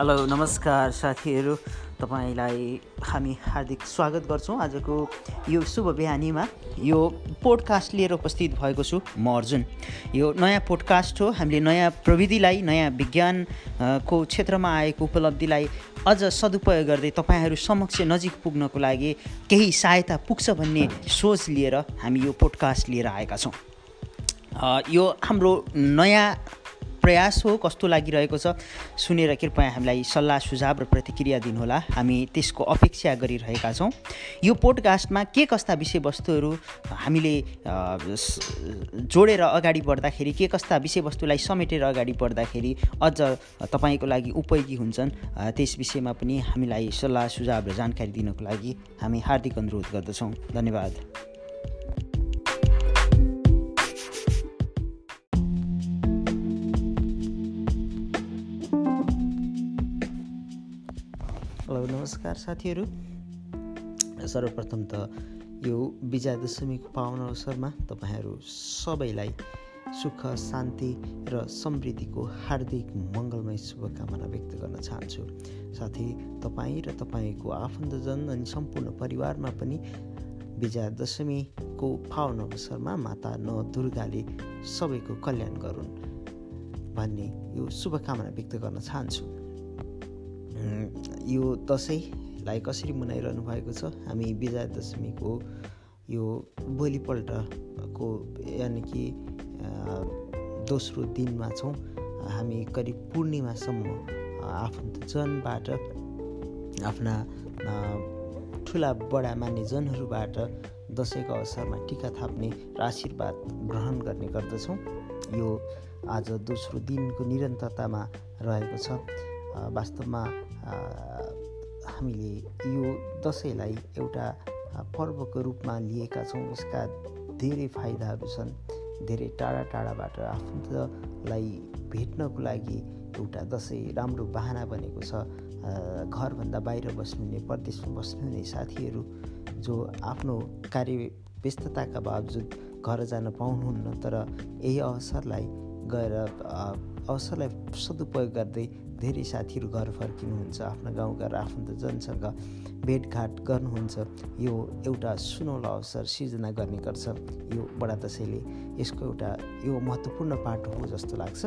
Hello नमस्कार साथीहरू। तपाईँलाई हामी हार्दिक स्वागत गर्छौँ आजको यो शुभ बिहानीमा। यो पोडकास्ट लिएर उपस्थित भएको छु म अर्जुन। यो नयाँ पोडकास्ट हो। हामीले नयाँ प्रविधिलाई नयाँ विज्ञान को क्षेत्रमा आएको उपलब्धिलाई अझ सदुपयोग गर्दै तपाईँहरू समक्ष नजिक पुग्नको लागि केही सहायता पुग्छ भन्ने सोच लिएर हामी यो पोडकास्ट लिएर आएका छौँ। यो हाम्रो नयाँ प्रयास हो कस्तो लागिरहेको छ सुनेर कृपया हामीलाई सल्लाह सुझाव र प्रतिक्रिया दिनुहोला। हामी त्यसको अपेक्षा गरिरहेका छौँ। यो पोडकास्टमा के कस्ता विषयवस्तुहरू हामीले जोडेर अगाडि बढ्दाखेरि के कस्ता विषयवस्तुलाई समेटेर अगाडि बढ्दाखेरि अझ तपाईँको लागि उपयोगी हुन्छन् त्यस विषयमा पनि हामीलाई सल्लाह सुझाव र जानकारी दिनको लागि हामी हार्दिक अनुरोध गर्दछौँ। धन्यवाद। हेलो नमस्कार साथीहरू। सर्वप्रथम त यो विजया दशमीको पावन अवसरमा तपाईँहरू सबैलाई सुख शान्ति र समृद्धिको हार्दिक मङ्गलमय शुभकामना व्यक्त गर्न चाहन्छु। साथै तपाईँ र तपाईँको आफन्तजन अनि सम्पूर्ण परिवारमा पनि विजया दशमीको पावन अवसरमा माता न दुर्गाले सबैको कल्याण गरून् भन्ने यो शुभकामना व्यक्त गर्न चाहन्छु। यो दसैँलाई कसरी मनाइरहनु भएको छ? हामी विजया दशमीको यो भोलिपल्टको यानि कि दोस्रो दिनमा छौँ। हामी करिब पूर्णिमासम्म आफन्तजनबाट आफ्ना ठुला बडा मान्ने जनहरूबाट दसैँको अवसरमा टिका थाप्ने र आशीर्वाद ग्रहण गर्ने गर्दछौँ। यो आज दोस्रो दिनको निरन्तरतामा रहेको छ। वास्तवमा हामीले यो दसैँलाई एउटा पर्वको रूपमा लिएका छौँ। यसका धेरै फाइदाहरू छन् धेरै टाढा टाढाबाट आफन्तलाई भेट्नको लागि एउटा दसैँ राम्रो बाहना बनेको छ। घरभन्दा बाहिर बस्नुहुने परदेशमा बस्नुहुने साथीहरू जो आफ्नो कार्य व्यस्तताका बावजुद घर जान पाउनुहुन्न तर यही अवसरलाई गएर अवसरलाई सदुपयोग गर्दै धेरै साथीहरू घर फर्किनुहुन्छ आफ्नो गाउँघर आफन्तजनसँग भेटघाट गर्नुहुन्छ। यो एउटा सुनौलो अवसर सिर्जना गर्ने गर्छ। यो बडा दसैँले यसको एउटा यो महत्त्वपूर्ण पाटो हो जस्तो लाग्छ।